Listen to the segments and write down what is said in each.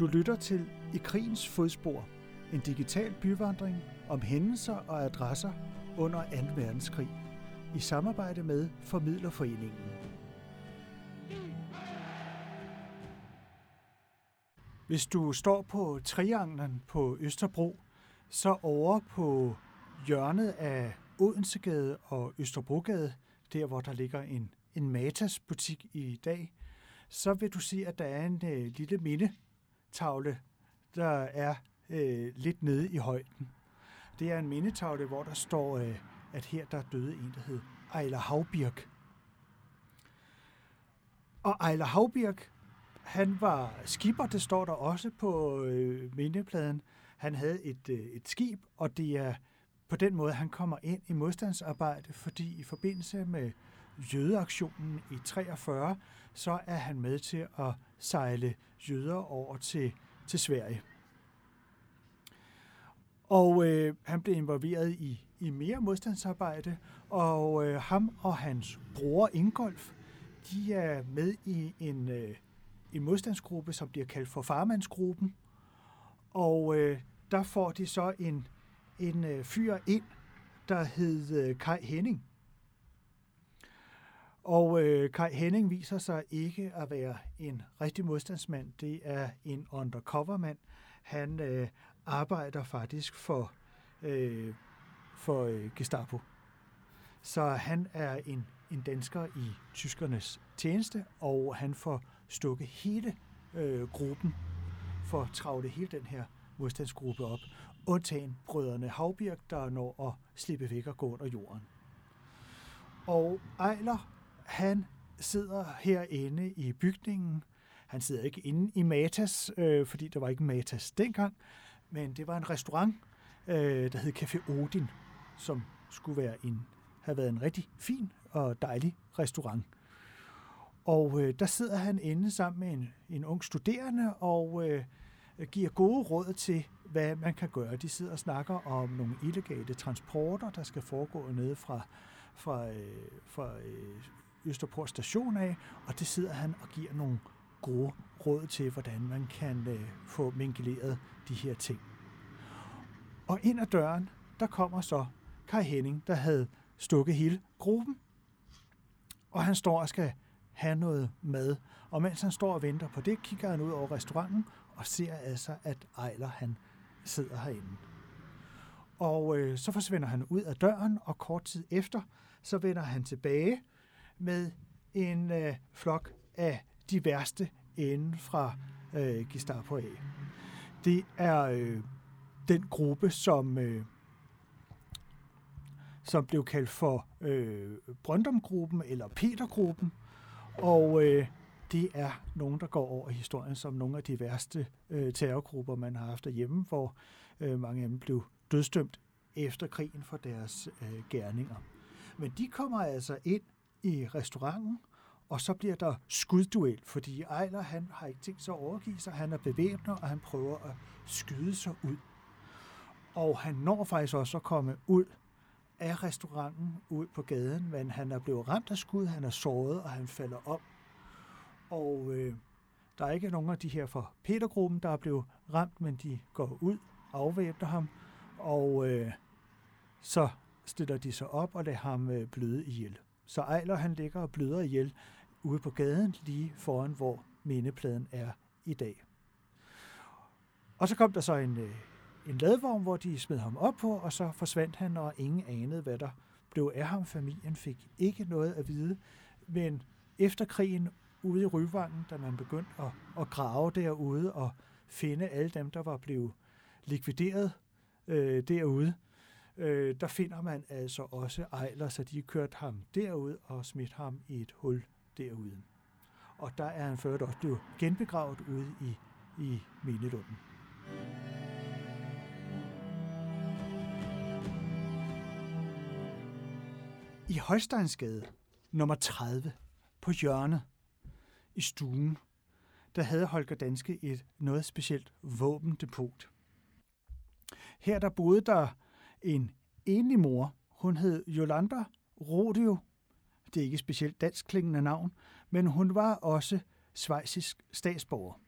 Du lytter til I krigens fodspor, en digital byvandring om hændelser og adresser under 2. verdenskrig, i samarbejde med Formidlerforeningen. Hvis du står på Trianglen på Østerbro, så over på hjørnet af Odensegade og Østerbrogade, der hvor der ligger en, en Matas butik i dag, så vil du se, at der er en øh, lille mindetavle, der er øh, lidt nede i højden. Det er en mindetavle, hvor der står, øh, at her der døde en, der hed Ejler Havbirk. Og Ejler Havbirk, han var skipper, det står der også på øh, mindepladen. Han havde et, øh, et skib, og det er på den måde, han kommer ind i modstandsarbejde, fordi i forbindelse med jødeaktionen i 43, så er han med til at sejle jøder over til, til Sverige. Og øh, han blev involveret i, i mere modstandsarbejde, og øh, ham og hans bror Ingolf, de er med i en, øh, en modstandsgruppe, som bliver kaldt for Farmandsgruppen. Og øh, der får de så en, en øh, fyr ind, der hed øh, Kai Henning. Og øh, Kai Henning viser sig ikke at være en rigtig modstandsmand. Det er en undercovermand. Han øh, arbejder faktisk for, øh, for øh, Gestapo. Så han er en, en dansker i tyskernes tjeneste, og han får stukket hele øh, gruppen, for at travle hele den her modstandsgruppe op, undtagen brødrene Havbirk, der når at slippe væk og gå under jorden. Og Ejler, han sidder herinde i bygningen. Han sidder ikke inde i Matas, øh, fordi der var ikke Matas dengang, men det var en restaurant, øh, der hed Café Odin, som skulle være en, have været en rigtig fin og dejlig restaurant. Og øh, der sidder han inde sammen med en, en ung studerende og øh, giver gode råd til, hvad man kan gøre. De sidder og snakker om nogle illegale transporter, der skal foregå nede fra, fra, øh, fra øh, Østerport station af, og det sidder han og giver nogle gode råd til, hvordan man kan øh, få minkeleret de her ting. Og ind ad døren, der kommer så Kai Henning, der havde stukket hele gruppen, og han står og skal have noget mad. Og mens han står og venter på det, kigger han ud over restauranten og ser altså, at Ejler han sidder herinde. Og øh, så forsvinder han ud af døren, og kort tid efter, så vender han tilbage med en øh, flok af de værste inden fra øh, Gestapo A. Det er øh, den gruppe, som, øh, som blev kaldt for øh, Brøndumgruppen eller Petergruppen, og øh, det er nogen, der går over i historien som nogle af de værste øh, terrorgrupper, man har haft derhjemme, hvor øh, mange af dem blev dødstømt efter krigen for deres øh, gerninger. Men de kommer altså ind i restauranten, og så bliver der skudduel, fordi Ejler han har ikke tænkt sig at overgive sig, han er bevæbnet, og han prøver at skyde sig ud. Og han når faktisk også at komme ud af restauranten, ud på gaden, men han er blevet ramt af skud, han er såret, og han falder om. Og øh, der er ikke nogen af de her fra Petergruppen, der er blevet ramt, men de går ud, afvæbner ham, og øh, så stiller de sig op og lader ham øh, bløde ihjel. Så Ejler han ligger og bløder ihjel ude på gaden, lige foran hvor mindepladen er i dag. Og så kom der så en, øh, en ladvogn, hvor de smed ham op på, og så forsvandt han, og ingen anede, hvad der blev af ham. Familien fik ikke noget at vide, men efter krigen ude i Ryvangen, da man begyndte at, at grave derude og finde alle dem, der var blevet likvideret øh, derude, øh, der finder man altså også Ejler, så de kørte ham derud og smidt ham i et hul derude. Og der er han ført også blevet genbegravet ude i, i Minelunden. I Holsteinsgade nummer 30, på hjørnet i stuen, der havde Holger Danske et noget specielt våbendepot. Her der boede der en enlig mor. Hun hed Jolanda Rodio. Det er ikke specielt dansk klingende navn, men hun var også svejsisk statsborger.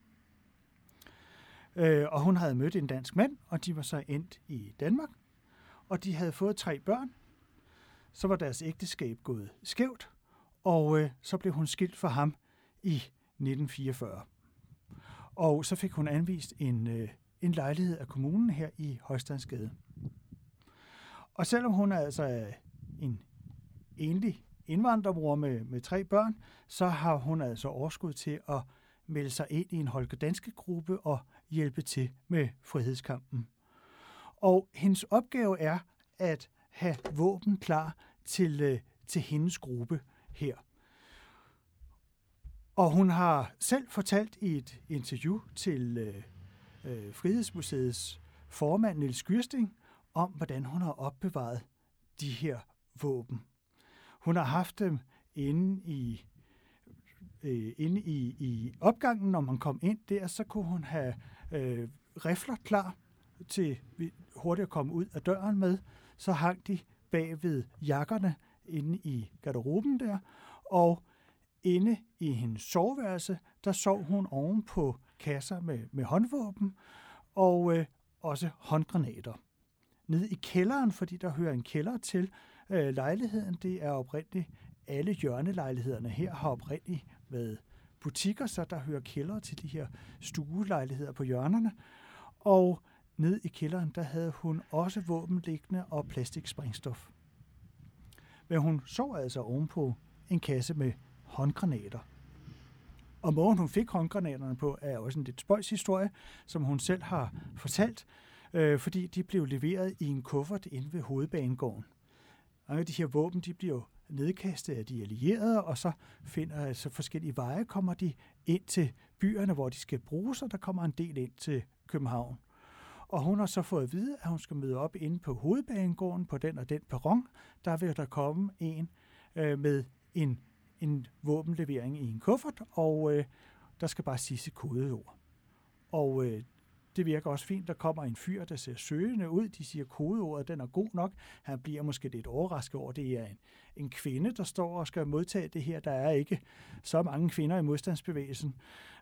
Øh, og hun havde mødt en dansk mand, og de var så endt i Danmark. Og de havde fået tre børn. Så var deres ægteskab gået skævt, og øh, så blev hun skilt fra ham i 1944. Og så fik hun anvist en, øh, en lejlighed af kommunen her i Højstandsgade. Og selvom hun altså er altså en enlig indvandrerbror med, med tre børn, så har hun altså overskud til at melde sig ind i en Holger Danske gruppe og hjælpe til med frihedskampen. Og hendes opgave er at have våben klar til, øh, til hendes gruppe her. Og hun har selv fortalt i et interview til øh, øh, Frihedsmuseets formand Niels Gyrsting om, hvordan hun har opbevaret de her våben. Hun har haft dem inde i øh, inde i, i opgangen, når man kom ind der, så kunne hun have øh, rifler klar til hurtigt at komme ud af døren med. Så hang de bag ved jakkerne inde i garderoben der, og inde i hendes soveværelse, der sov hun oven på kasser med, med håndvåben og øh, også håndgranater. Nede i kælderen, fordi der hører en kælder til øh, lejligheden, det er oprindeligt, alle hjørnelejlighederne her har oprindeligt været butikker, så der hører kælder til de her stuelejligheder på hjørnerne. Og ned i kælderen, der havde hun også våben liggende og plastiksprængstof. Men hun sov altså ovenpå en kasse med håndgranater. Og måden hun fik håndgranaterne på, er også en lidt spøjs historie, som hun selv har fortalt, øh, fordi de blev leveret i en kuffert inde ved hovedbanegården. Og de her våben, de bliver jo nedkastet af de allierede, og så finder altså forskellige veje, kommer de ind til byerne, hvor de skal bruges, og der kommer en del ind til København. Og hun har så fået at vide, at hun skal møde op inde på hovedbanegården på den og den perron. Der vil der komme en øh, med en, en våbenlevering i en kuffert, og øh, der skal bare siges et kodeord. Og øh, det virker også fint. Der kommer en fyr, der ser søgende ud. De siger, kodeordet den er god nok. Han bliver måske lidt overrasket over, det er en, en kvinde, der står og skal modtage det her. Der er ikke så mange kvinder i modstandsbevægelsen.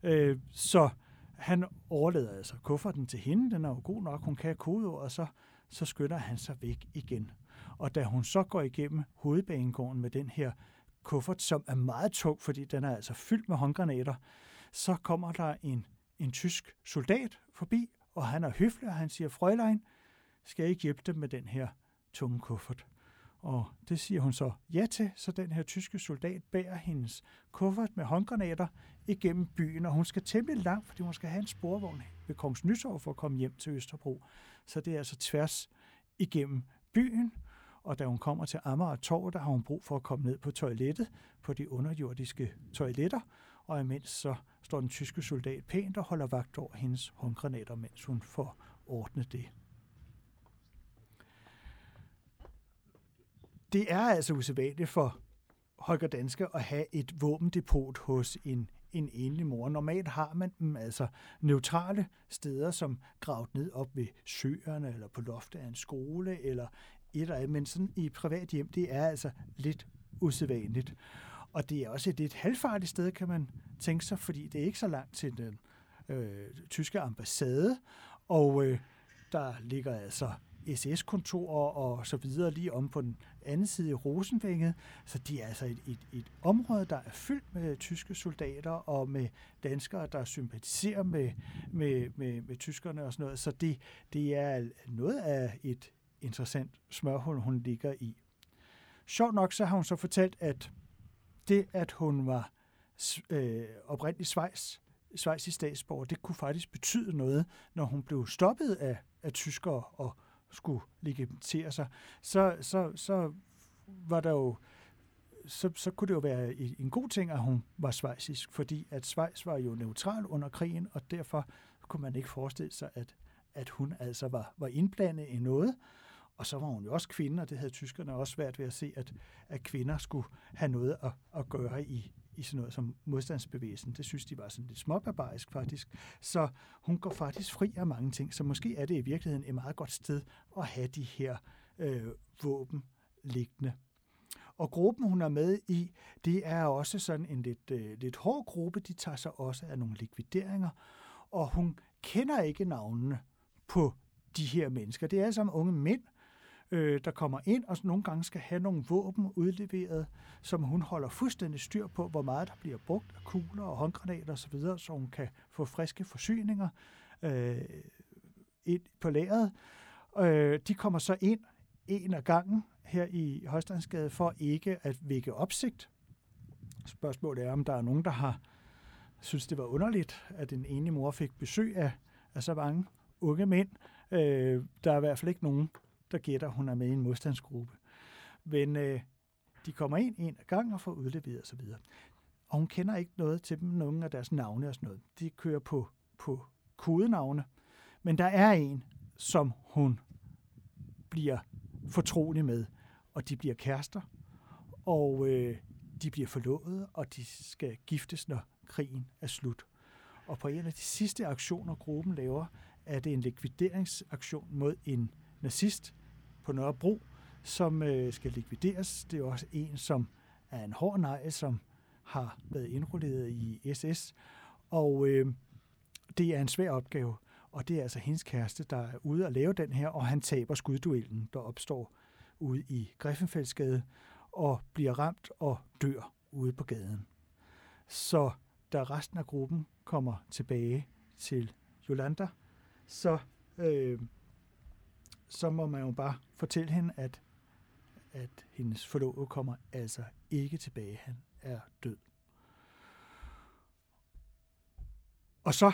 Øh, så han overlader altså kufferten til hende. Den er jo god nok. Hun kan kodeordet, og så, så skynder han sig væk igen. Og da hun så går igennem hovedbanegården med den her kuffert, som er meget tung, fordi den er altså fyldt med håndgranater, så kommer der en en tysk soldat forbi, og han er høflig, og han siger, Frølein, skal jeg ikke hjælpe dem med den her tunge kuffert? Og det siger hun så ja til, så den her tyske soldat bærer hendes kuffert med håndgranater igennem byen, og hun skal temmelig langt, fordi hun skal have en sporvogn ved Kongens Nytorv for at komme hjem til Østerbro. Så det er altså tværs igennem byen, og da hun kommer til Amager Torv, der har hun brug for at komme ned på toilettet, på de underjordiske toiletter, og imens så står den tyske soldat pænt og holder vagt over hendes håndgranater, mens hun får ordnet det. Det er altså usædvanligt for Holger Danske at have et våbendepot hos en, en enlig mor. Normalt har man dem altså neutrale steder, som gravet ned op ved søerne, eller på loftet af en skole, eller et eller andet. Men sådan i privat hjem, det er altså lidt usædvanligt. Og det er også et lidt halvfartigt sted, kan man tænke sig, fordi det er ikke så langt til den øh, tyske ambassade, og øh, der ligger altså SS-kontorer og så videre lige om på den anden side i Rosenvænget. Så det er altså et, et, et område, der er fyldt med tyske soldater og med danskere, der sympatiserer med, med, med, med tyskerne og sådan noget. Så det, det er noget af et interessant smørhul, hun ligger i. Sjovt nok så har hun så fortalt, at det, at hun var øh, oprindelig Schweiz, Schweizisk statsborger, det kunne faktisk betyde noget, når hun blev stoppet af, af tyskere og skulle legitimere sig. Så, så, så var der jo så, så kunne det jo være en god ting, at hun var svejsisk, fordi at Schweiz var jo neutral under krigen, og derfor kunne man ikke forestille sig, at, at hun altså var, var indblandet i noget. Og så var hun jo også kvinde, og det havde tyskerne også svært ved at se, at, at kvinder skulle have noget at, at gøre i, i sådan noget som modstandsbevægelsen. Det synes de var sådan lidt småbarbarisk faktisk. Så hun går faktisk fri af mange ting, så måske er det i virkeligheden et meget godt sted at have de her øh, våben liggende. Og gruppen, hun er med i, det er også sådan en lidt, øh, lidt hård gruppe. De tager sig også af nogle likvideringer, og hun kender ikke navnene på de her mennesker. Det er altså som unge mænd, øh, øh, der kommer ind og nogle gange skal have nogle våben udleveret, som hun holder fuldstændig styr på, hvor meget der bliver brugt af kugler og håndgranater osv., så, så hun kan få friske forsyninger øh, ind på lageret. Øh, de kommer så ind en af gangen her i Højstandsgade for ikke at vække opsigt. Spørgsmålet er, om der er nogen, der har synes, det var underligt, at en enig mor fik besøg af, af så mange unge mænd. Øh, der er i hvert fald ikke nogen, der gætter, at hun er med i en modstandsgruppe. Men øh, de kommer ind en af gangen og får udleveret osv. Og hun kender ikke noget til dem, nogen af deres navne og sådan noget. De kører på, på kodenavne. Men der er en, som hun bliver fortrolig med, og de bliver kærester, og øh, de bliver forlovet, og de skal giftes, når krigen er slut. Og på en af de sidste aktioner, gruppen laver, er det en likvideringsaktion mod en nazist på Nørrebro, som øh, skal likvideres. Det er også en, som er en hård nej, som har været indrulleret i SS. Og øh, det er en svær opgave, og det er altså hendes kæreste, der er ude at lave den her, og han taber skudduellen, der opstår ude i Griffenfeldsgade, og bliver ramt og dør ude på gaden. Så da resten af gruppen kommer tilbage til Jolanda, så, øh, så må man jo bare fortælle hende, at, at hendes forlovede kommer altså ikke tilbage. Han er død. Og så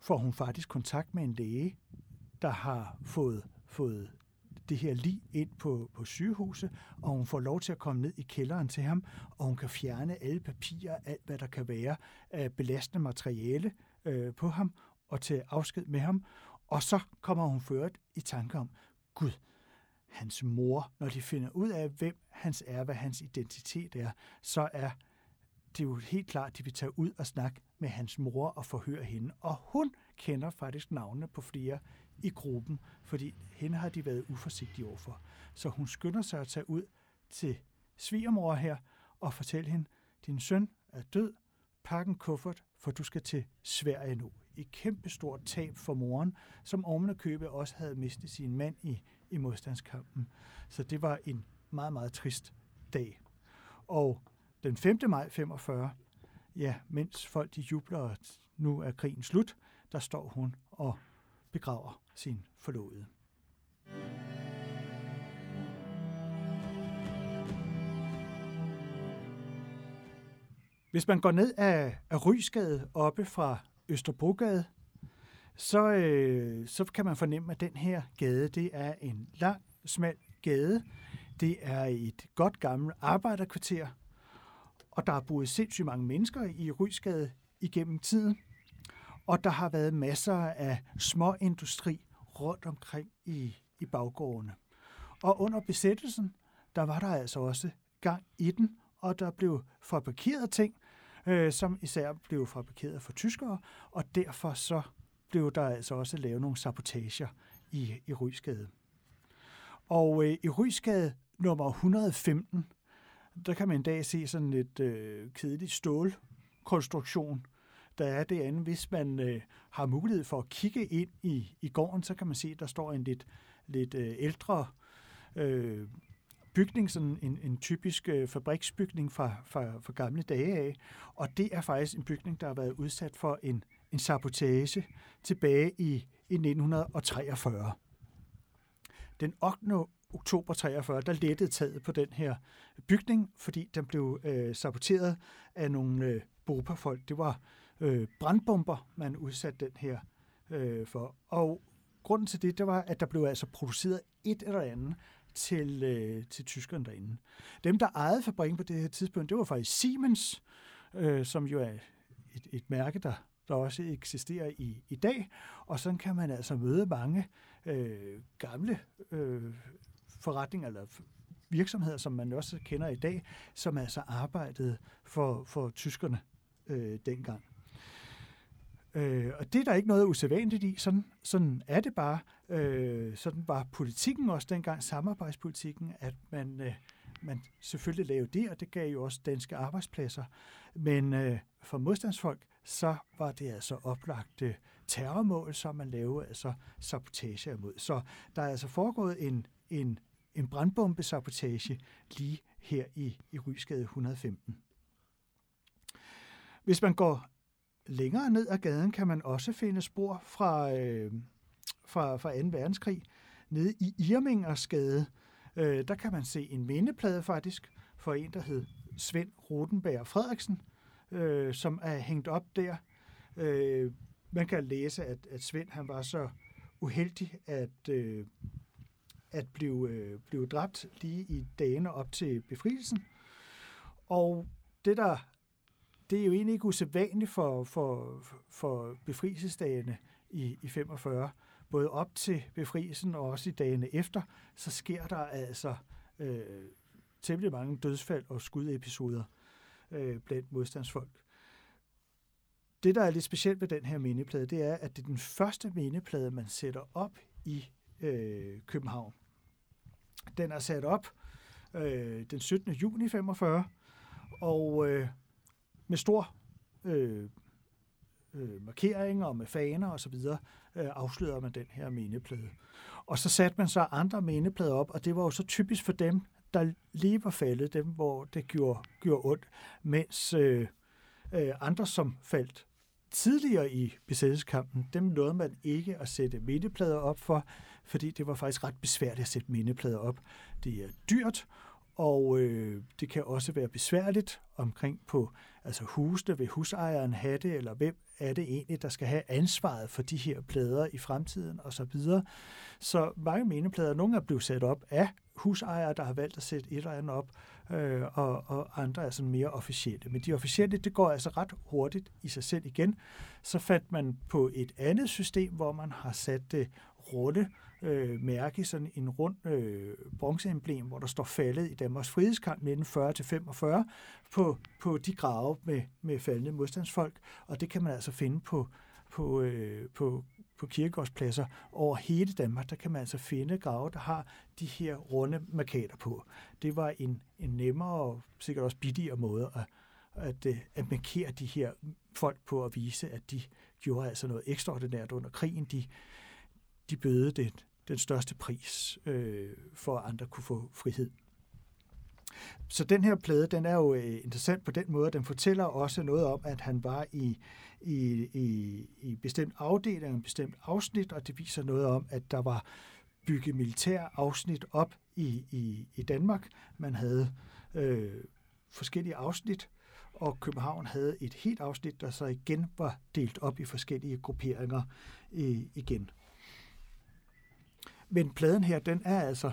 får hun faktisk kontakt med en læge, der har fået, fået det her lige ind på, på sygehuset, og hun får lov til at komme ned i kælderen til ham, og hun kan fjerne alle papirer, alt hvad der kan være af belastende materiale øh, på ham, og tage afsked med ham. Og så kommer hun ført i tanke om, Gud, hans mor, når de finder ud af, hvem hans er, hvad hans identitet er, så er det jo helt klart, at de vil tage ud og snakke med hans mor og forhøre hende. Og hun kender faktisk navnene på flere i gruppen, fordi hende har de været uforsigtige overfor. Så hun skynder sig at tage ud til svigermor her og fortælle hende, din søn er død, pak en kuffert, for du skal til Sverige nu. Et kæmpestort tab for moren, som oven købe også havde mistet sin mand i, i modstandskampen. Så det var en meget, meget trist dag. Og den 5. maj 45, ja, mens folk de jubler, at nu er krigen slut, der står hun og begraver sin forlovede. Hvis man går ned af, af Rysgade oppe fra Østerbrogade, så, øh, så kan man fornemme, at den her gade, det er en lang, smal gade. Det er et godt gammelt arbejderkvarter, og der har boet sindssygt mange mennesker i Rysgade igennem tiden. Og der har været masser af små industri rundt omkring i, i baggårdene. Og under besættelsen, der var der altså også gang i den, og der blev fabrikeret ting, øh, som især blev fabrikeret for tyskere, og derfor så blev der altså også lavet nogle sabotager i, i Rysgade. Og øh, i Rysgade nummer 115, der kan man en dag se sådan et øh, kedeligt stålkonstruktion, der er det andet. Hvis man øh, har mulighed for at kigge ind i, i gården, så kan man se, at der står en lidt, lidt øh, ældre øh, bygning, sådan en, en typisk øh, fabriksbygning fra, fra, fra gamle dage af. Og det er faktisk en bygning, der har været udsat for en, en sabotage tilbage i, i 1943. Den 8. oktober 43, der lettede taget på den her bygning, fordi den blev øh, saboteret af nogle øh, bopafolk. Det var øh, brandbomber, man udsatte den her øh, for. Og grunden til det, det var, at der blev altså produceret et eller andet til, øh, til tyskerne derinde. Dem, der ejede fabrikken på det her tidspunkt, det var faktisk Siemens, øh, som jo er et, et mærke, der, der også eksisterer i, i dag. Og sådan kan man altså møde mange øh, gamle øh, forretninger eller virksomheder, som man også kender i dag, som altså arbejdede for, for tyskerne øh, dengang. Øh, og det er der ikke noget usædvanligt i. Sådan, sådan er det bare. Øh, sådan var politikken også dengang, samarbejdspolitikken, at man, øh, man selvfølgelig lavede det, og det gav jo også danske arbejdspladser. Men øh, for modstandsfolk, så var det altså oplagt øh, terrormål, som man lavede altså sabotage imod. Så der er altså foregået en, en, en brandbombesabotage lige her i, i Rysgade 115. Hvis man går længere ned ad gaden, kan man også finde spor fra, øh, fra, fra 2. verdenskrig. Nede i Irmingersgade, øh, der kan man se en mindeplade faktisk for en, der hed Svend Rotenberg Frederiksen, øh, som er hængt op der. Øh, man kan læse, at, at Svend han var så uheldig at, øh, at blive, øh, blive dræbt lige i dagene op til befrielsen. Og det der det er jo egentlig ikke usædvanligt for, for, for befrielsesdagene i, i 45. Både op til befrielsen og også i dagene efter, så sker der altså øh, temmelig mange dødsfald og skudepisoder øh, blandt modstandsfolk. Det, der er lidt specielt ved den her mindeplade, det er, at det er den første mindeplade, man sætter op i øh, København. Den er sat op øh, den 17. juni 45, og øh, med stor øh, øh, markeringer og med faner osv. Øh, afslørede man den her mindeplade. Og så satte man så andre mindeplader op, og det var jo så typisk for dem, der lige var faldet, dem hvor det gjorde, gjorde ondt, mens øh, øh, andre, som faldt tidligere i besættelseskampen, dem nåede man ikke at sætte mindeplader op for, fordi det var faktisk ret besværligt at sætte mindeplader op. Det er dyrt, og øh, det kan også være besværligt omkring på altså husene, vil husejeren have det, eller hvem er det egentlig, der skal have ansvaret for de her plader i fremtiden osv. Så, videre. så mange mindeplader, nogle er blevet sat op af husejere, der har valgt at sætte et eller andet op, øh, og, og andre er sådan mere officielle. Men de officielle, det går altså ret hurtigt i sig selv igen. Så fandt man på et andet system, hvor man har sat det runde øh, mærke, sådan en rund øh, bronzeemblem, hvor der står faldet i Danmarks frihedskamp 1940 til 45 på, på de grave med, med faldende modstandsfolk, og det kan man altså finde på, på, øh, på, på kirkegårdspladser over hele Danmark, der kan man altså finde grave, der har de her runde markader på. Det var en, en nemmere og sikkert også billigere måde at, at, øh, at markere de her folk på at vise, at de gjorde altså noget ekstraordinært under krigen. De, de bøde den, den største pris øh, for, at andre kunne få frihed. Så den her plade, den er jo øh, interessant på den måde, den fortæller også noget om, at han var i, i, i, i bestemt afdeling, en bestemt afsnit, og det viser noget om, at der var bygget militær afsnit op i, i, i Danmark. Man havde øh, forskellige afsnit, og København havde et helt afsnit, der så igen var delt op i forskellige grupperinger øh, igen. Men pladen her, den er altså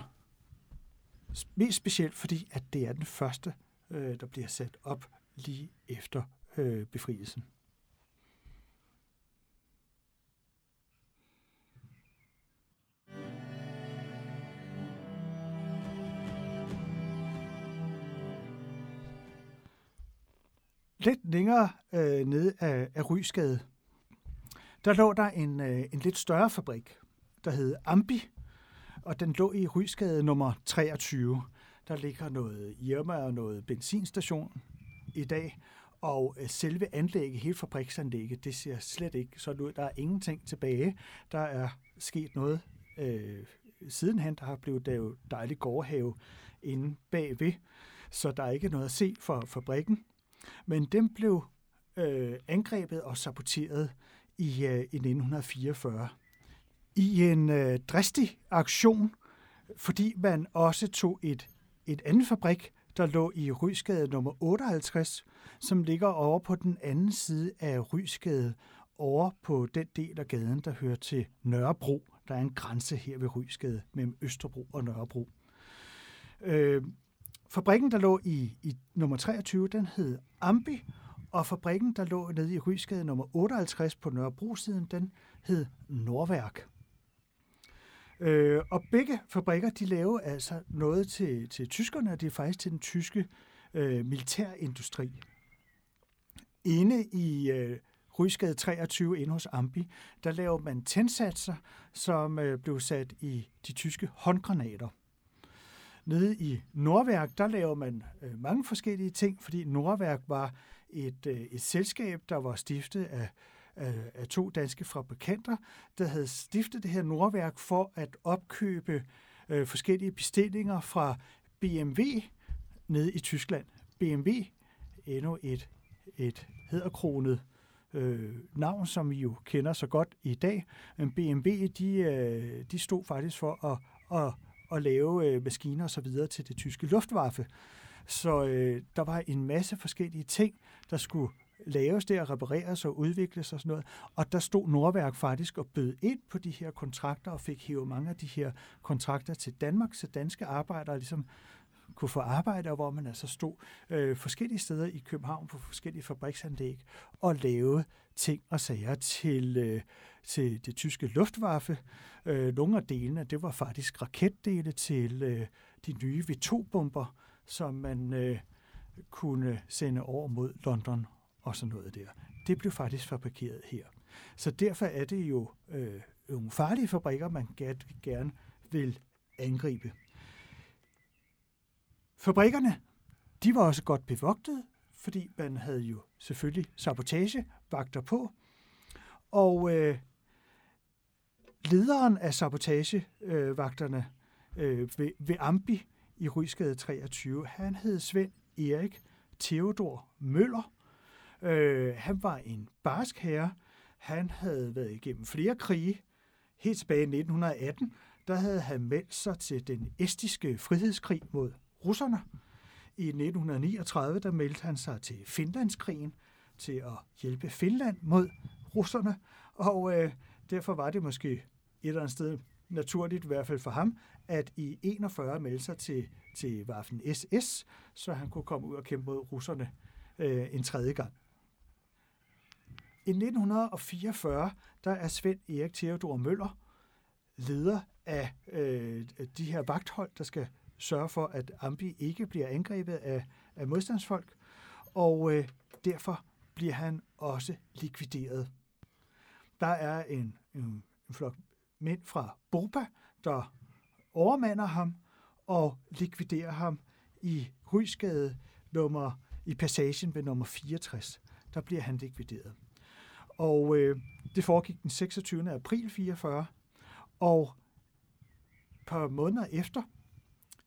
mest speciel, fordi at det er den første, øh, der bliver sat op lige efter øh, befrielsen. Lidt længere øh, nede af, af Rysgade, der lå der en, øh, en lidt større fabrik, der hed Ambi, og den lå i Rysgade nummer 23. Der ligger noget Irma og noget benzinstation i dag, og øh, selve anlægget, hele fabriksanlægget, det ser slet ikke så ud. Der er ingenting tilbage. Der er sket noget øh, sidenhen. Der har blevet lavet dejlig gårdhave inde bagved, så der er ikke noget at se for fabrikken. Men den blev øh, angrebet og saboteret i, øh, i 1944 i en øh, dristig aktion, fordi man også tog et, et andet fabrik, der lå i Rysgade nummer 58, som ligger over på den anden side af Rysgade, over på den del af gaden, der hører til Nørrebro. Der er en grænse her ved Rysgade mellem Østerbro og Nørrebro. Øh, fabrikken, der lå i, i nummer 23, den hed Ambi, og fabrikken, der lå nede i Rysgade nummer 58 på Nørrebro-siden, den hed Nordværk. Øh, og begge fabrikker, de laver altså noget til, til tyskerne, og det er faktisk til den tyske øh, militærindustri. Inde i øh, Rysgade 23 inde hos Ambi, der laver man tændsatser, som øh, blev sat i de tyske håndgranater. Nede i Nordværk, der laver man øh, mange forskellige ting, fordi Nordværk var et, øh, et selskab, der var stiftet af af, af to danske fabrikanter, der havde stiftet det her Nordværk for at opkøbe øh, forskellige bestillinger fra BMW nede i Tyskland. BMW, endnu et, et hedderkronet øh, navn, som vi jo kender så godt i dag. Men BMW, de, øh, de stod faktisk for at, at, at lave øh, maskiner og så videre til det tyske luftwaffe. Så øh, der var en masse forskellige ting, der skulle laves der, repareres og udvikles og sådan noget. Og der stod Nordværk faktisk og bød ind på de her kontrakter og fik hævet mange af de her kontrakter til Danmark, så danske arbejdere ligesom kunne få arbejde, og hvor man altså stod øh, forskellige steder i København på forskellige fabriksanlæg og lavede ting og sager til, øh, til det tyske luftwaffe. Øh, nogle af delene, det var faktisk raketdele til øh, de nye V2-bomber, som man øh, kunne sende over mod London og sådan noget der. Det blev faktisk fabrikeret her. Så derfor er det jo øh, nogle farlige fabrikker, man gerne vil angribe. Fabrikkerne, de var også godt bevogtet, fordi man havde jo selvfølgelig sabotagevagter på. Og øh, lederen af sabotagevagterne øh, ved, ved Ambi i Rysgade 23, han hed Svend Erik Theodor Møller. Øh, han var en barsk herre. Han havde været igennem flere krige. Helt tilbage i 1918, der havde han meldt sig til den estiske frihedskrig mod russerne. I 1939 der meldte han sig til Finlandskrigen til at hjælpe Finland mod russerne, og øh, derfor var det måske et eller andet sted naturligt, i hvert fald for ham, at i 41 melde sig til, til Waffen SS, så han kunne komme ud og kæmpe mod russerne øh, en tredje gang. I 1944, der er Svend Erik Theodor Møller leder af øh, de her vagthold, der skal sørge for, at Ambi ikke bliver angrebet af, af modstandsfolk, og øh, derfor bliver han også likvideret. Der er en, en, en flok mænd fra Boba, der overmander ham og likviderer ham i Rysgade nummer, i passagen ved nummer 64. Der bliver han likvideret. Og øh, det foregik den 26. april 44, og et par måneder efter,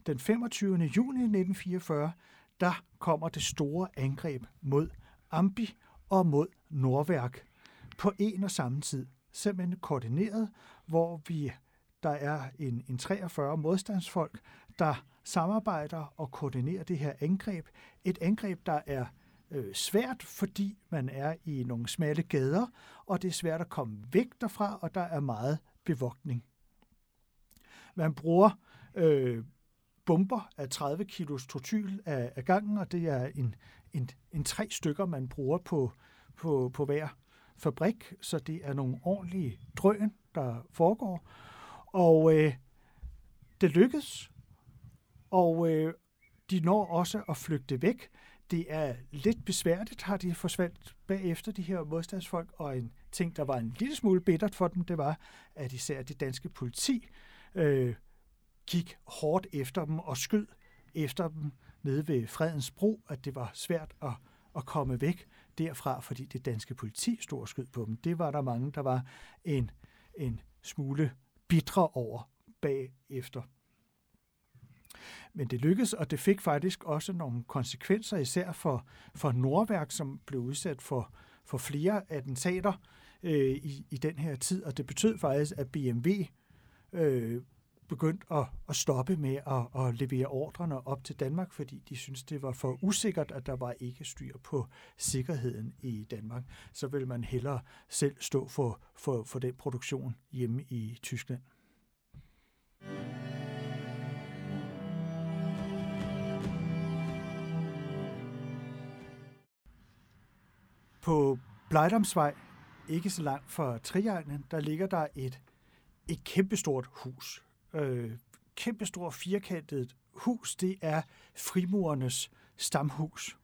den 25. juni 1944, der kommer det store angreb mod Ambi og mod Nordværk på en og samme tid. Simpelthen koordineret, hvor vi der er en, en 43 modstandsfolk, der samarbejder og koordinerer det her angreb. Et angreb, der er øh, svært, fordi man er i nogle smalle gader, og det er svært at komme væk derfra, og der er meget bevogtning. Man bruger øh, bomber af 30 kilos trotyl af, af gangen, og det er en, en, en tre stykker, man bruger på, på, på hver fabrik, så det er nogle ordentlige drøn, der foregår. Og øh, det lykkes, og øh, de når også at flygte væk. Det er lidt besværligt, har de forsvandt bagefter de her modstandsfolk, og en ting, der var en lille smule bittert for dem, det var, at især det danske politi øh, gik hårdt efter dem og skød efter dem nede ved Fredens Bro, at det var svært at, at komme væk derfra, fordi det danske politi stod og skød på dem. Det var der mange, der var en, en smule bitre over bagefter. Men det lykkedes, og det fik faktisk også nogle konsekvenser, især for, for Nordværk, som blev udsat for, for flere attentater øh, i, i den her tid, og det betød faktisk, at BMW øh, begyndt at, at stoppe med at, at levere ordrene op til Danmark, fordi de synes det var for usikkert, at der var ikke styr på sikkerheden i Danmark. Så vil man hellere selv stå for, for, for den produktion hjemme i Tyskland. På Blejdomsvej, ikke så langt fra Trianglen, der ligger der et, et kæmpestort hus øh, kæmpestort firkantet hus, det er frimurernes stamhus.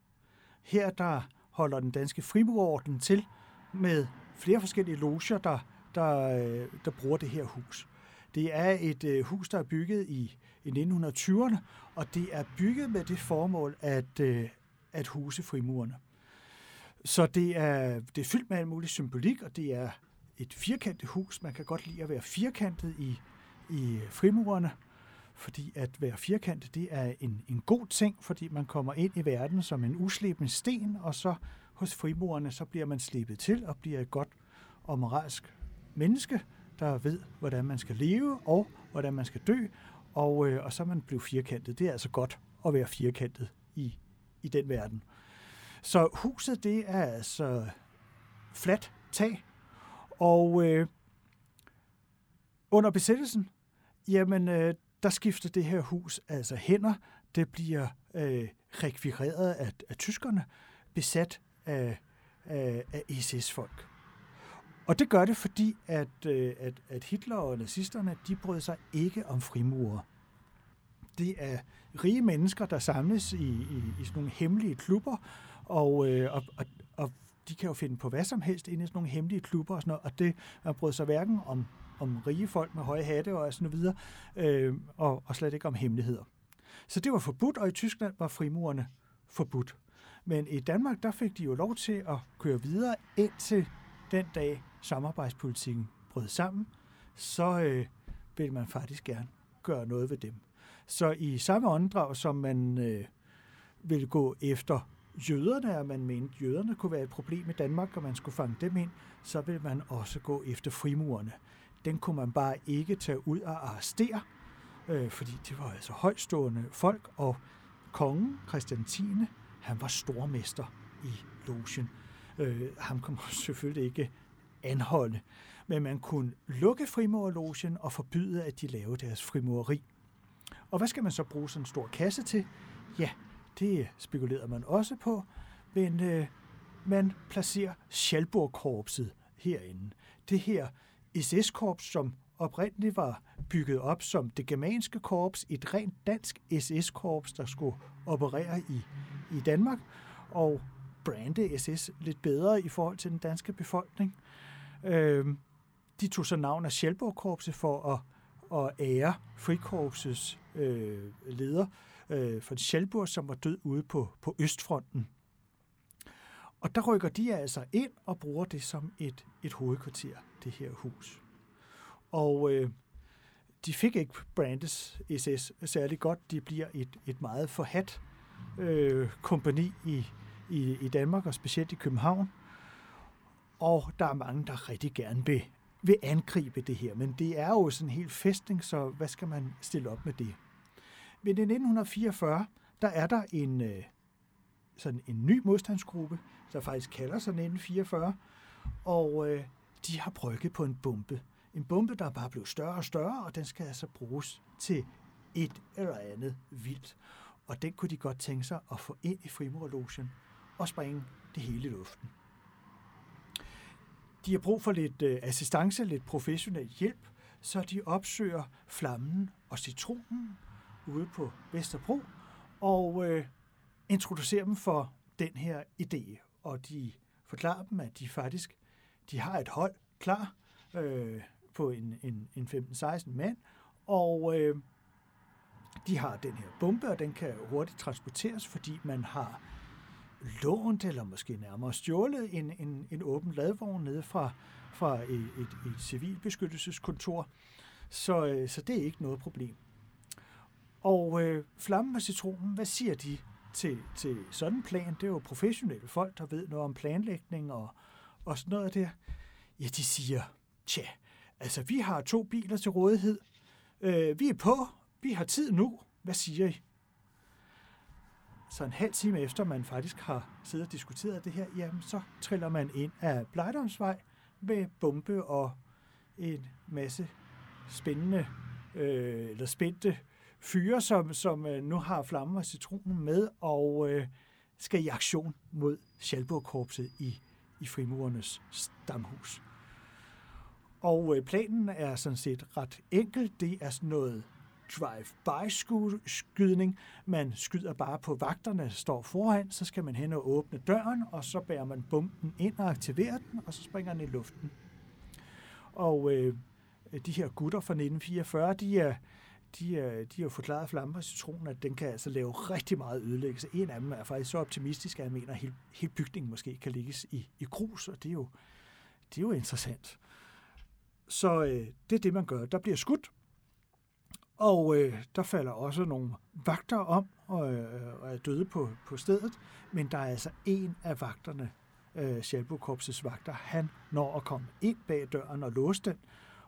Her der holder den danske frimurorden til med flere forskellige loger, der, der, øh, der bruger det her hus. Det er et øh, hus, der er bygget i, i 1920'erne, og det er bygget med det formål at, øh, at huse frimurerne. Så det er, det er fyldt med al mulig symbolik, og det er et firkantet hus. Man kan godt lide at være firkantet i, i frimurerne, fordi at være firkantet, det er en, en god ting, fordi man kommer ind i verden som en uslebende sten, og så hos frimurerne, så bliver man slebet til og bliver et godt og moralsk menneske, der ved, hvordan man skal leve og hvordan man skal dø, og, øh, og så er man blevet firkantet. Det er altså godt at være firkantet i, i den verden. Så huset, det er altså fladt tag, og øh, under besættelsen, jamen, øh, der skifter det her hus altså hænder. Det bliver øh, rekvireret af, af tyskerne, besat af, af, af SS-folk. Og det gør det, fordi at, øh, at, at Hitler og nazisterne, de brød sig ikke om frimurer. Det er rige mennesker, der samles i, i, i sådan nogle hemmelige klubber, og, øh, og, og, og de kan jo finde på hvad som helst inde i sådan nogle hemmelige klubber og sådan noget, og det man brød sig hverken om, om rige folk med høje hatte og sådan videre, øh, og, og slet ikke om hemmeligheder. Så det var forbudt, og i Tyskland var frimurerne forbudt. Men i Danmark, der fik de jo lov til at køre videre indtil den dag samarbejdspolitikken brød sammen, så øh, vil man faktisk gerne gøre noget ved dem. Så i samme åndedrag, som man øh, vil gå efter jøderne, og man mente, at jøderne kunne være et problem i Danmark, og man skulle fange dem ind, så ville man også gå efter frimurerne. Den kunne man bare ikke tage ud og arrestere, øh, fordi det var altså højstående folk, og kongen, Christian 10., han var stormester i logen. Øh, ham kunne man selvfølgelig ikke anholde, men man kunne lukke frimurerlogen og forbyde, at de lavede deres frimureri. Og hvad skal man så bruge sådan en stor kasse til? Ja, det spekulerede man også på, men øh, man placerer Schalburg-korpset herinde. Det her SS-korps, som oprindeligt var bygget op som det germanske korps, et rent dansk SS-korps, der skulle operere i, i Danmark, og brande SS lidt bedre i forhold til den danske befolkning. Øh, de tog så navn af Schalburg-korpset for at, at ære frikorpsets øh, leder, øh, for Schelburg, som var død ude på, på Østfronten. Og der rykker de altså ind og bruger det som et, et hovedkvarter, det her hus. Og øh, de fik ikke Brandes SS særlig godt. De bliver et, et meget forhat øh, kompani i, i, i Danmark, og specielt i København. Og der er mange, der rigtig gerne vil, vil angribe det her. Men det er jo sådan en helt festning, så hvad skal man stille op med det? Men i 1944, der er der en, øh, sådan en ny modstandsgruppe, der faktisk kalder sig 1944, og øh, de har brygget på en bombe. En bombe, der bare blev større og større, og den skal altså bruges til et eller andet vildt. Og den kunne de godt tænke sig at få ind i frimurerlogen og springe det hele i luften. De har brug for lidt øh, assistance, lidt professionel hjælp, så de opsøger flammen og citronen ude på Vesterbro og øh, introducerer dem for den her idé. Og de forklarer dem, at de faktisk de har et hold klar øh, på en, en, en 15-16 mand, og øh, de har den her bombe, og den kan hurtigt transporteres, fordi man har lånt, eller måske nærmere stjålet, en, en, en åben ladvogn nede fra, fra et, et, et civilbeskyttelseskontor. Så, øh, så det er ikke noget problem. Og øh, Flammen og Citronen, hvad siger de til, til sådan en plan? Det er jo professionelle folk, der ved noget om planlægning og, og sådan noget der. Ja, de siger, tja, altså vi har to biler til rådighed. Øh, vi er på, vi har tid nu. Hvad siger I? Så en halv time efter, man faktisk har siddet og diskuteret det her, jamen så triller man ind af Blejdomsvej med bombe og en masse spændende øh, eller spændte fyre, som, som øh, nu har flammen og citronen med og øh, skal i aktion mod Schalburg-korpset i, i frimurernes stamhus. Og øh, planen er sådan set ret enkel. Det er sådan noget drive-by-skydning. Man skyder bare på vagterne, der står foran, så skal man hen og åbne døren, og så bærer man bomben ind og aktiverer den, og så springer den i luften. Og øh, de her gutter fra 1944, de er, de, de har forklaret flammer citronen, at den kan altså lave rigtig meget ødelæggelse. En af dem er faktisk så optimistisk, at han mener, at hele, hele bygningen måske kan ligges i, i grus, og det er jo, det er jo interessant. Så øh, det er det, man gør. Der bliver skudt, og øh, der falder også nogle vagter om og, øh, og er døde på, på stedet, men der er altså en af vagterne, øh, Schalburg-korpsets vagter, han når at komme ind bag døren og låse den,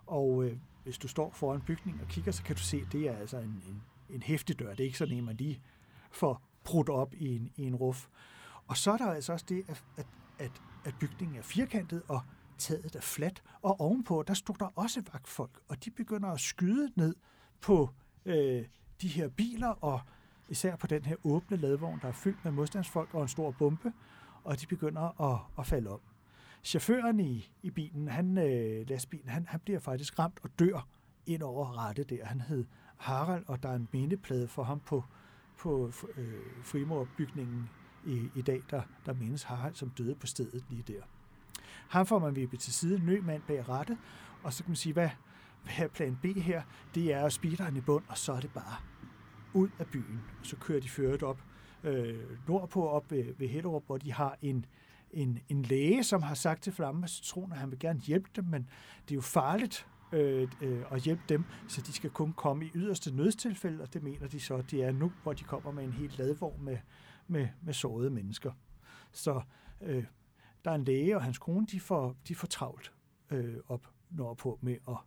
og øh, hvis du står foran bygningen og kigger, så kan du se, at det er altså en, en, en hæftig dør. Det er ikke sådan en, man lige får brudt op i en, i en ruf. Og så er der altså også det, at, at, at, at bygningen er firkantet, og taget er fladt, og ovenpå, der stod der også vagtfolk, og de begynder at skyde ned på øh, de her biler, og især på den her åbne ladvogn, der er fyldt med modstandsfolk og en stor bombe, og de begynder at, at falde om. Chaufføren i, i bilen, han, øh, lastbilen, han, han bliver faktisk ramt og dør ind over rette der. Han hed Harald, og der er en mindeplade for ham på, på øh, frimorbygningen i, i dag, der, der mindes Harald, som døde på stedet lige der. Ham får man vippet til side, ny mand bag rette, og så kan man sige, hvad, hvad er plan B her? Det er at speederen i bund, og så er det bare ud af byen. Så kører de føret op øh, nordpå, op ved, ved Hellerup, hvor de har en, en, en læge, som har sagt til Flamme Citron, at han vil gerne hjælpe dem, men det er jo farligt øh, øh, at hjælpe dem, så de skal kun komme i yderste nødstilfælde, og det mener de så, det er nu, hvor de kommer med en helt ladvogn med, med, med sårede mennesker. Så øh, der er en læge og hans kone, de får, de får travlt øh, op nordpå med at,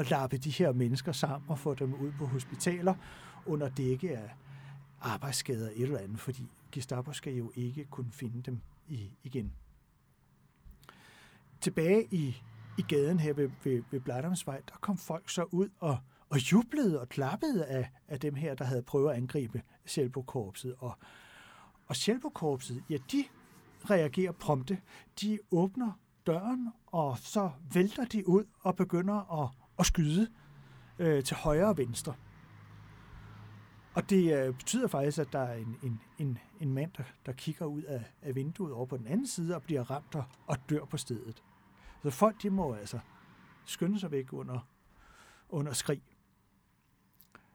at lappe de her mennesker sammen og få dem ud på hospitaler under dække af arbejdsskader eller andet, fordi Gestapo skal jo ikke kunne finde dem i, igen. Tilbage i, i gaden her ved, ved, ved Bladdomsvej, der kom folk så ud og, og jublede og klappede af, af dem her, der havde prøvet at angribe Sjælbo-korpset. Og, og Sjælbo-korpset, ja, de reagerer prompte. De åbner døren, og så vælter de ud og begynder at, at skyde øh, til højre og venstre. Og det øh, betyder faktisk, at der er en, en, en, en mand, der, der kigger ud af, af vinduet over på den anden side og bliver ramt og, og dør på stedet. Så folk, de må altså skynde sig væk under, under skrig.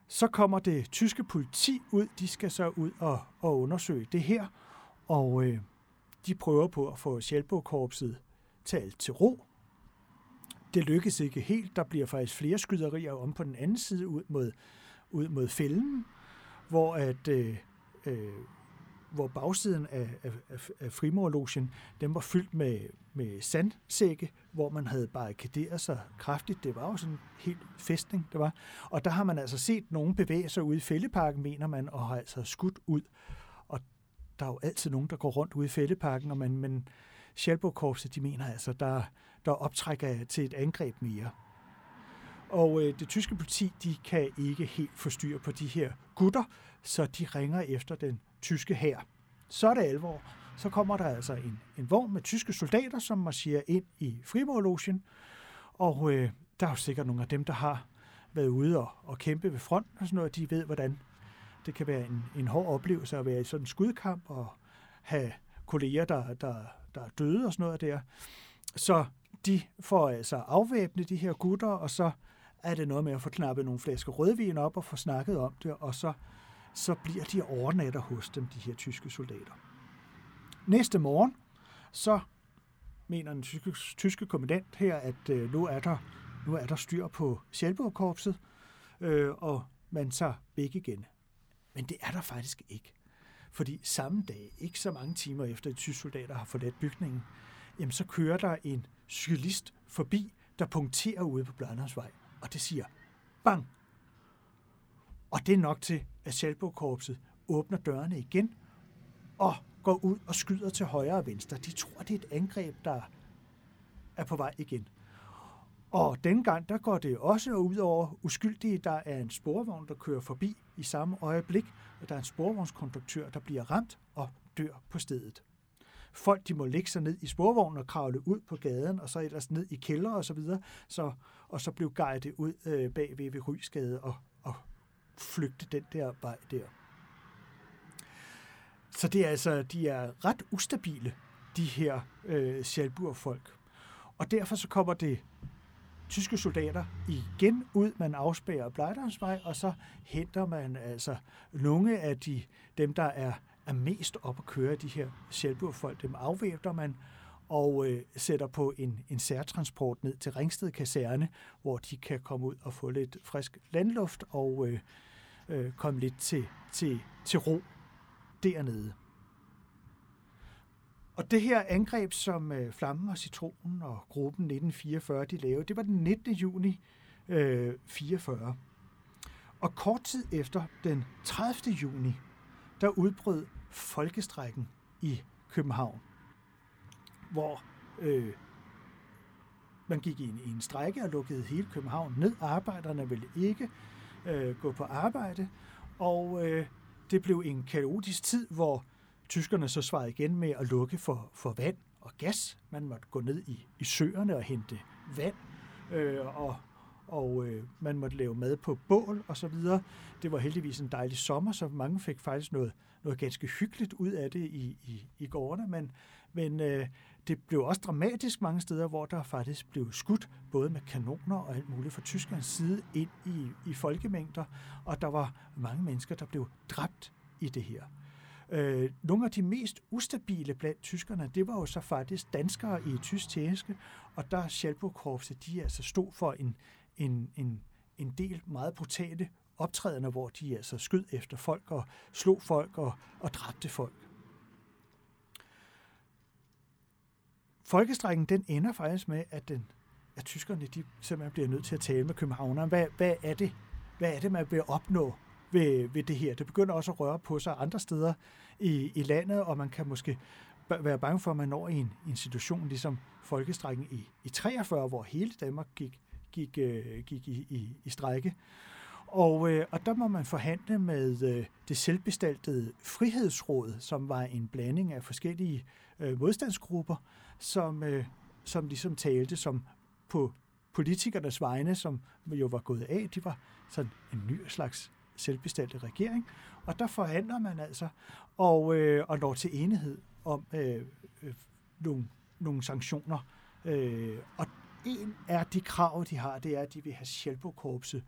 Så kommer det tyske politi ud. De skal så ud og, og undersøge det her. Og øh, de prøver på at få Sjælbo-korpset talt til ro. Det lykkes ikke helt. Der bliver faktisk flere skyderier om på den anden side ud mod, ud mod fælden hvor at øh, øh, hvor bagsiden af, af, af, af frimorlogen, den var fyldt med, med sandsække, hvor man havde barrikaderet sig kraftigt. Det var jo sådan en helt festning, det var. Og der har man altså set nogen bevæge sig ude i fældeparken, mener man, og har altså skudt ud. Og der er jo altid nogen, der går rundt ude i fældeparken, og man, men Schalburg-korpset, de mener altså, der, der optrækker til et angreb mere. Og øh, det tyske politi, de kan ikke helt forstyrre på de her gutter, så de ringer efter den tyske hær. Så er det alvor. Så kommer der altså en, en vogn med tyske soldater, som marcherer ind i Frimorlogen. Og øh, der er jo sikkert nogle af dem, der har været ude og, og kæmpe ved fronten og sådan noget, de ved, hvordan det kan være en, en hård oplevelse at være i sådan en skudkamp og have kolleger, der, der, der er døde og sådan noget der. Så de får altså afvæbnet de her gutter, og så er det noget med at få knappet nogle flasker rødvin op og få snakket om det, og så, så bliver de overnatter hos dem, de her tyske soldater. Næste morgen, så mener den tyske, tyske kommandant her, at øh, nu, er der, nu er der styr på Sjælborg-korpset, øh, og man tager væk igen. Men det er der faktisk ikke. Fordi samme dag, ikke så mange timer efter, at de tyske soldater har forladt bygningen, jamen så kører der en cyklist forbi, der punkterer ude på Bladnersvej og det siger bang. Og det er nok til, at Schalburg-korpset åbner dørene igen og går ud og skyder til højre og venstre. De tror, det er et angreb, der er på vej igen. Og dengang, der går det også ud over uskyldige. Der er en sporvogn, der kører forbi i samme øjeblik, og der er en sporvognskonduktør, der bliver ramt og dør på stedet. Folk de må lægge sig ned i sporvognen og kravle ud på gaden, og så ellers ned i kælder og så videre, så, og så blev guidet ud øh, bag ved Rysgade og, og flygte den der vej der. Så det er altså, de er ret ustabile, de her øh, Schalburg-folk. Og derfor så kommer det tyske soldater igen ud, man afspærer Blejdomsvej, og så henter man altså nogle af de, dem, der er, er mest op at køre, de her sjælburfolk. dem afvæbner man, og øh, sætter på en, en særtransport ned til Ringsted Kaserne, hvor de kan komme ud og få lidt frisk landluft og øh, øh, komme lidt til, til, til ro dernede. Og det her angreb, som øh, Flammen og Citronen og gruppen 1944 de lavede, det var den 19. juni øh, 44. Og kort tid efter, den 30. juni, der udbrød folkestrækken i København, hvor øh, man gik i en, i en strække og lukkede hele København ned. Arbejderne ville ikke øh, gå på arbejde, og øh, det blev en kaotisk tid, hvor tyskerne så svarede igen med at lukke for, for vand og gas. Man måtte gå ned i, i søerne og hente vand, øh, og, og øh, man måtte lave mad på bål og så videre. Det var heldigvis en dejlig sommer, så mange fik faktisk noget, noget ganske hyggeligt ud af det i, i, i gårdene, men, men øh, det blev også dramatisk mange steder, hvor der faktisk blev skudt, både med kanoner og alt muligt fra Tysklands side ind i, i folkemængder, og der var mange mennesker, der blev dræbt i det her. Øh, nogle af de mest ustabile blandt tyskerne, det var jo så faktisk danskere i tysk tjeneste, og der Schalburg-korpset, de altså stod for en, en, en, en del meget brutale optrædende, hvor de altså skød efter folk og slog folk og, og dræbte folk. Folkestrækken, den ender faktisk med, at, den, at tyskerne de simpelthen bliver nødt til at tale med københavnerne. Hvad, hvad, er det, hvad er det, man vil opnå ved, ved det her? Det begynder også at røre på sig andre steder i, i landet, og man kan måske være bange for, at man når i en, en situation ligesom folkestrækken i, i 43, hvor hele Danmark gik, gik, øh, gik i, i, i strække. Og, øh, og der må man forhandle med øh, det selvbestaltede Frihedsråd, som var en blanding af forskellige øh, modstandsgrupper, som, øh, som ligesom talte som på politikernes vegne, som jo var gået af. De var sådan en ny slags selvbestaltet regering. Og der forhandler man altså og, øh, og når til enighed om øh, øh, nogle, nogle sanktioner. Øh, og en af de krav, de har, det er, at de vil have Sjælbo-korpset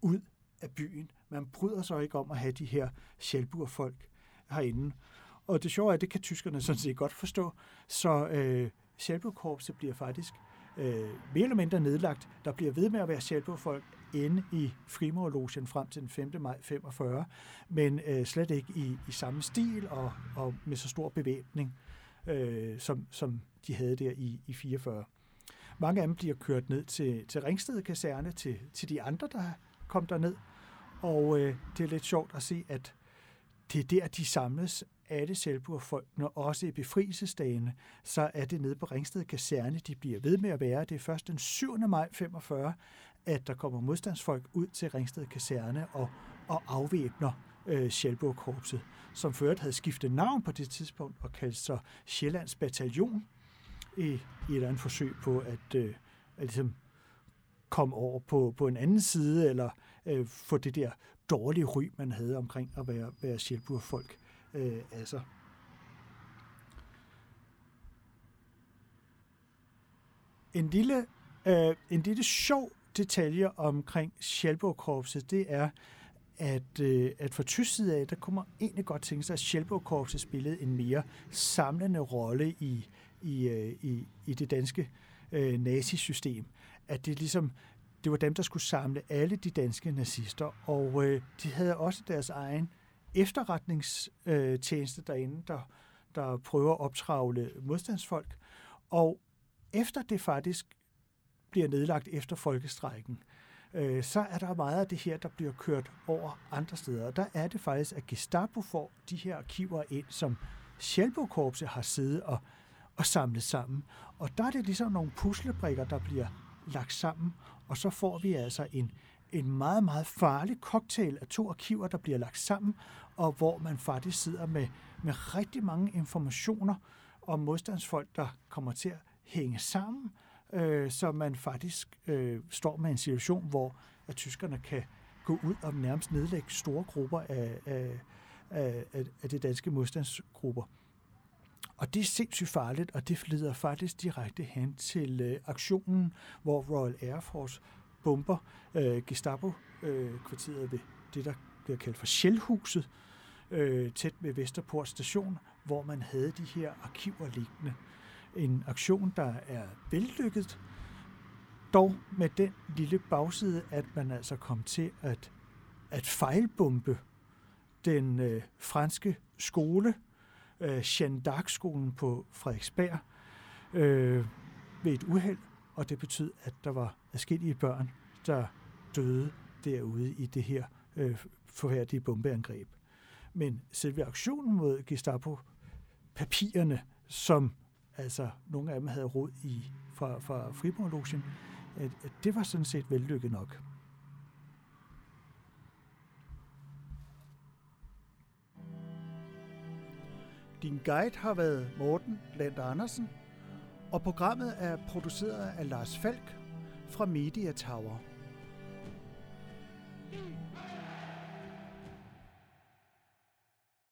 ud af byen. Man bryder sig ikke om at have de her Sjælburg-folk herinde. Og det sjove er, at det kan tyskerne sådan set godt forstå. Så øh, Sjælburg-korpset bliver faktisk øh, mere eller mindre nedlagt. Der bliver ved med at være Sjælburg-folk inde i Frimurlogen frem til den 5. maj 45, men øh, slet ikke i, i samme stil og, og med så stor bevæbning, øh, som, som de havde der i, i 44. Mange af dem bliver kørt ned til, til Ringsted Kaserne, til, til de andre, der kom derned, og øh, det er lidt sjovt at se, at det er der, de samles alle Selvburg-folkene, også i befrielsesdagene, så er det nede på Ringsted Kaserne, de bliver ved med at være. Det er først den 7. maj 45, at der kommer modstandsfolk ud til Ringsted Kaserne og, og afvæbner øh, Sjælborg-korpset, som ført havde skiftet navn på det tidspunkt og kaldte sig Sjællands Bataljon i, i et eller andet forsøg på at, øh, at ligesom komme over på, på en anden side, eller øh, få det der dårlige ry, man havde omkring at være, være Sjælburg-folk øh, af sig. En lille, øh, en lille sjov detalje omkring Sjælborg-korpset, det er, at, øh, at fra tysk side af, der kommer egentlig godt tænke sig, at Sjælborg-korpset spillede en mere samlende rolle i, i, øh, i, i det danske øh, nazisystem. At det ligesom, det var dem, der skulle samle alle de danske nazister, og øh, de havde også deres egen efterretningstjeneste øh, derinde, der, der prøver at optravle modstandsfolk. Og efter det faktisk bliver nedlagt efter folkestrækken, øh, så er der meget af det her, der bliver kørt over andre steder. Og der er det faktisk, at Gestapo får de her arkiver ind, som Sjælbokorpset har siddet og, og samlet sammen. Og der er det ligesom nogle puslebrikker, der bliver lagt sammen, og så får vi altså en, en meget, meget farlig cocktail af to arkiver, der bliver lagt sammen, og hvor man faktisk sidder med, med rigtig mange informationer om modstandsfolk, der kommer til at hænge sammen, øh, så man faktisk øh, står med en situation, hvor at tyskerne kan gå ud og nærmest nedlægge store grupper af, af, af, af de danske modstandsgrupper. Og det er sindssygt farligt, og det leder faktisk direkte hen til øh, aktionen, hvor Royal Air Force bomber øh, Gestapo-kvarteret øh, ved det, der bliver kaldt for Shellhuset, øh, tæt ved Vesterport station, hvor man havde de her arkiver liggende. En aktion, der er vellykket, dog med den lille bagside, at man altså kom til at, at fejlbombe den øh, franske skole, øh, Jeanne d'Arc-skolen på Frederiksberg, øh, ved et uheld, og det betød, at der var adskillige børn, der døde derude i det her øh, forfærdelige bombeangreb. Men selve aktionen mod Gestapo-papirerne, som altså nogle af dem havde råd i fra, fra Friborg-logen, at, at det var sådan set vellykket nok. Din guide har været Morten Land Andersen, og programmet er produceret af Lars Falk fra Media Tower. Hey!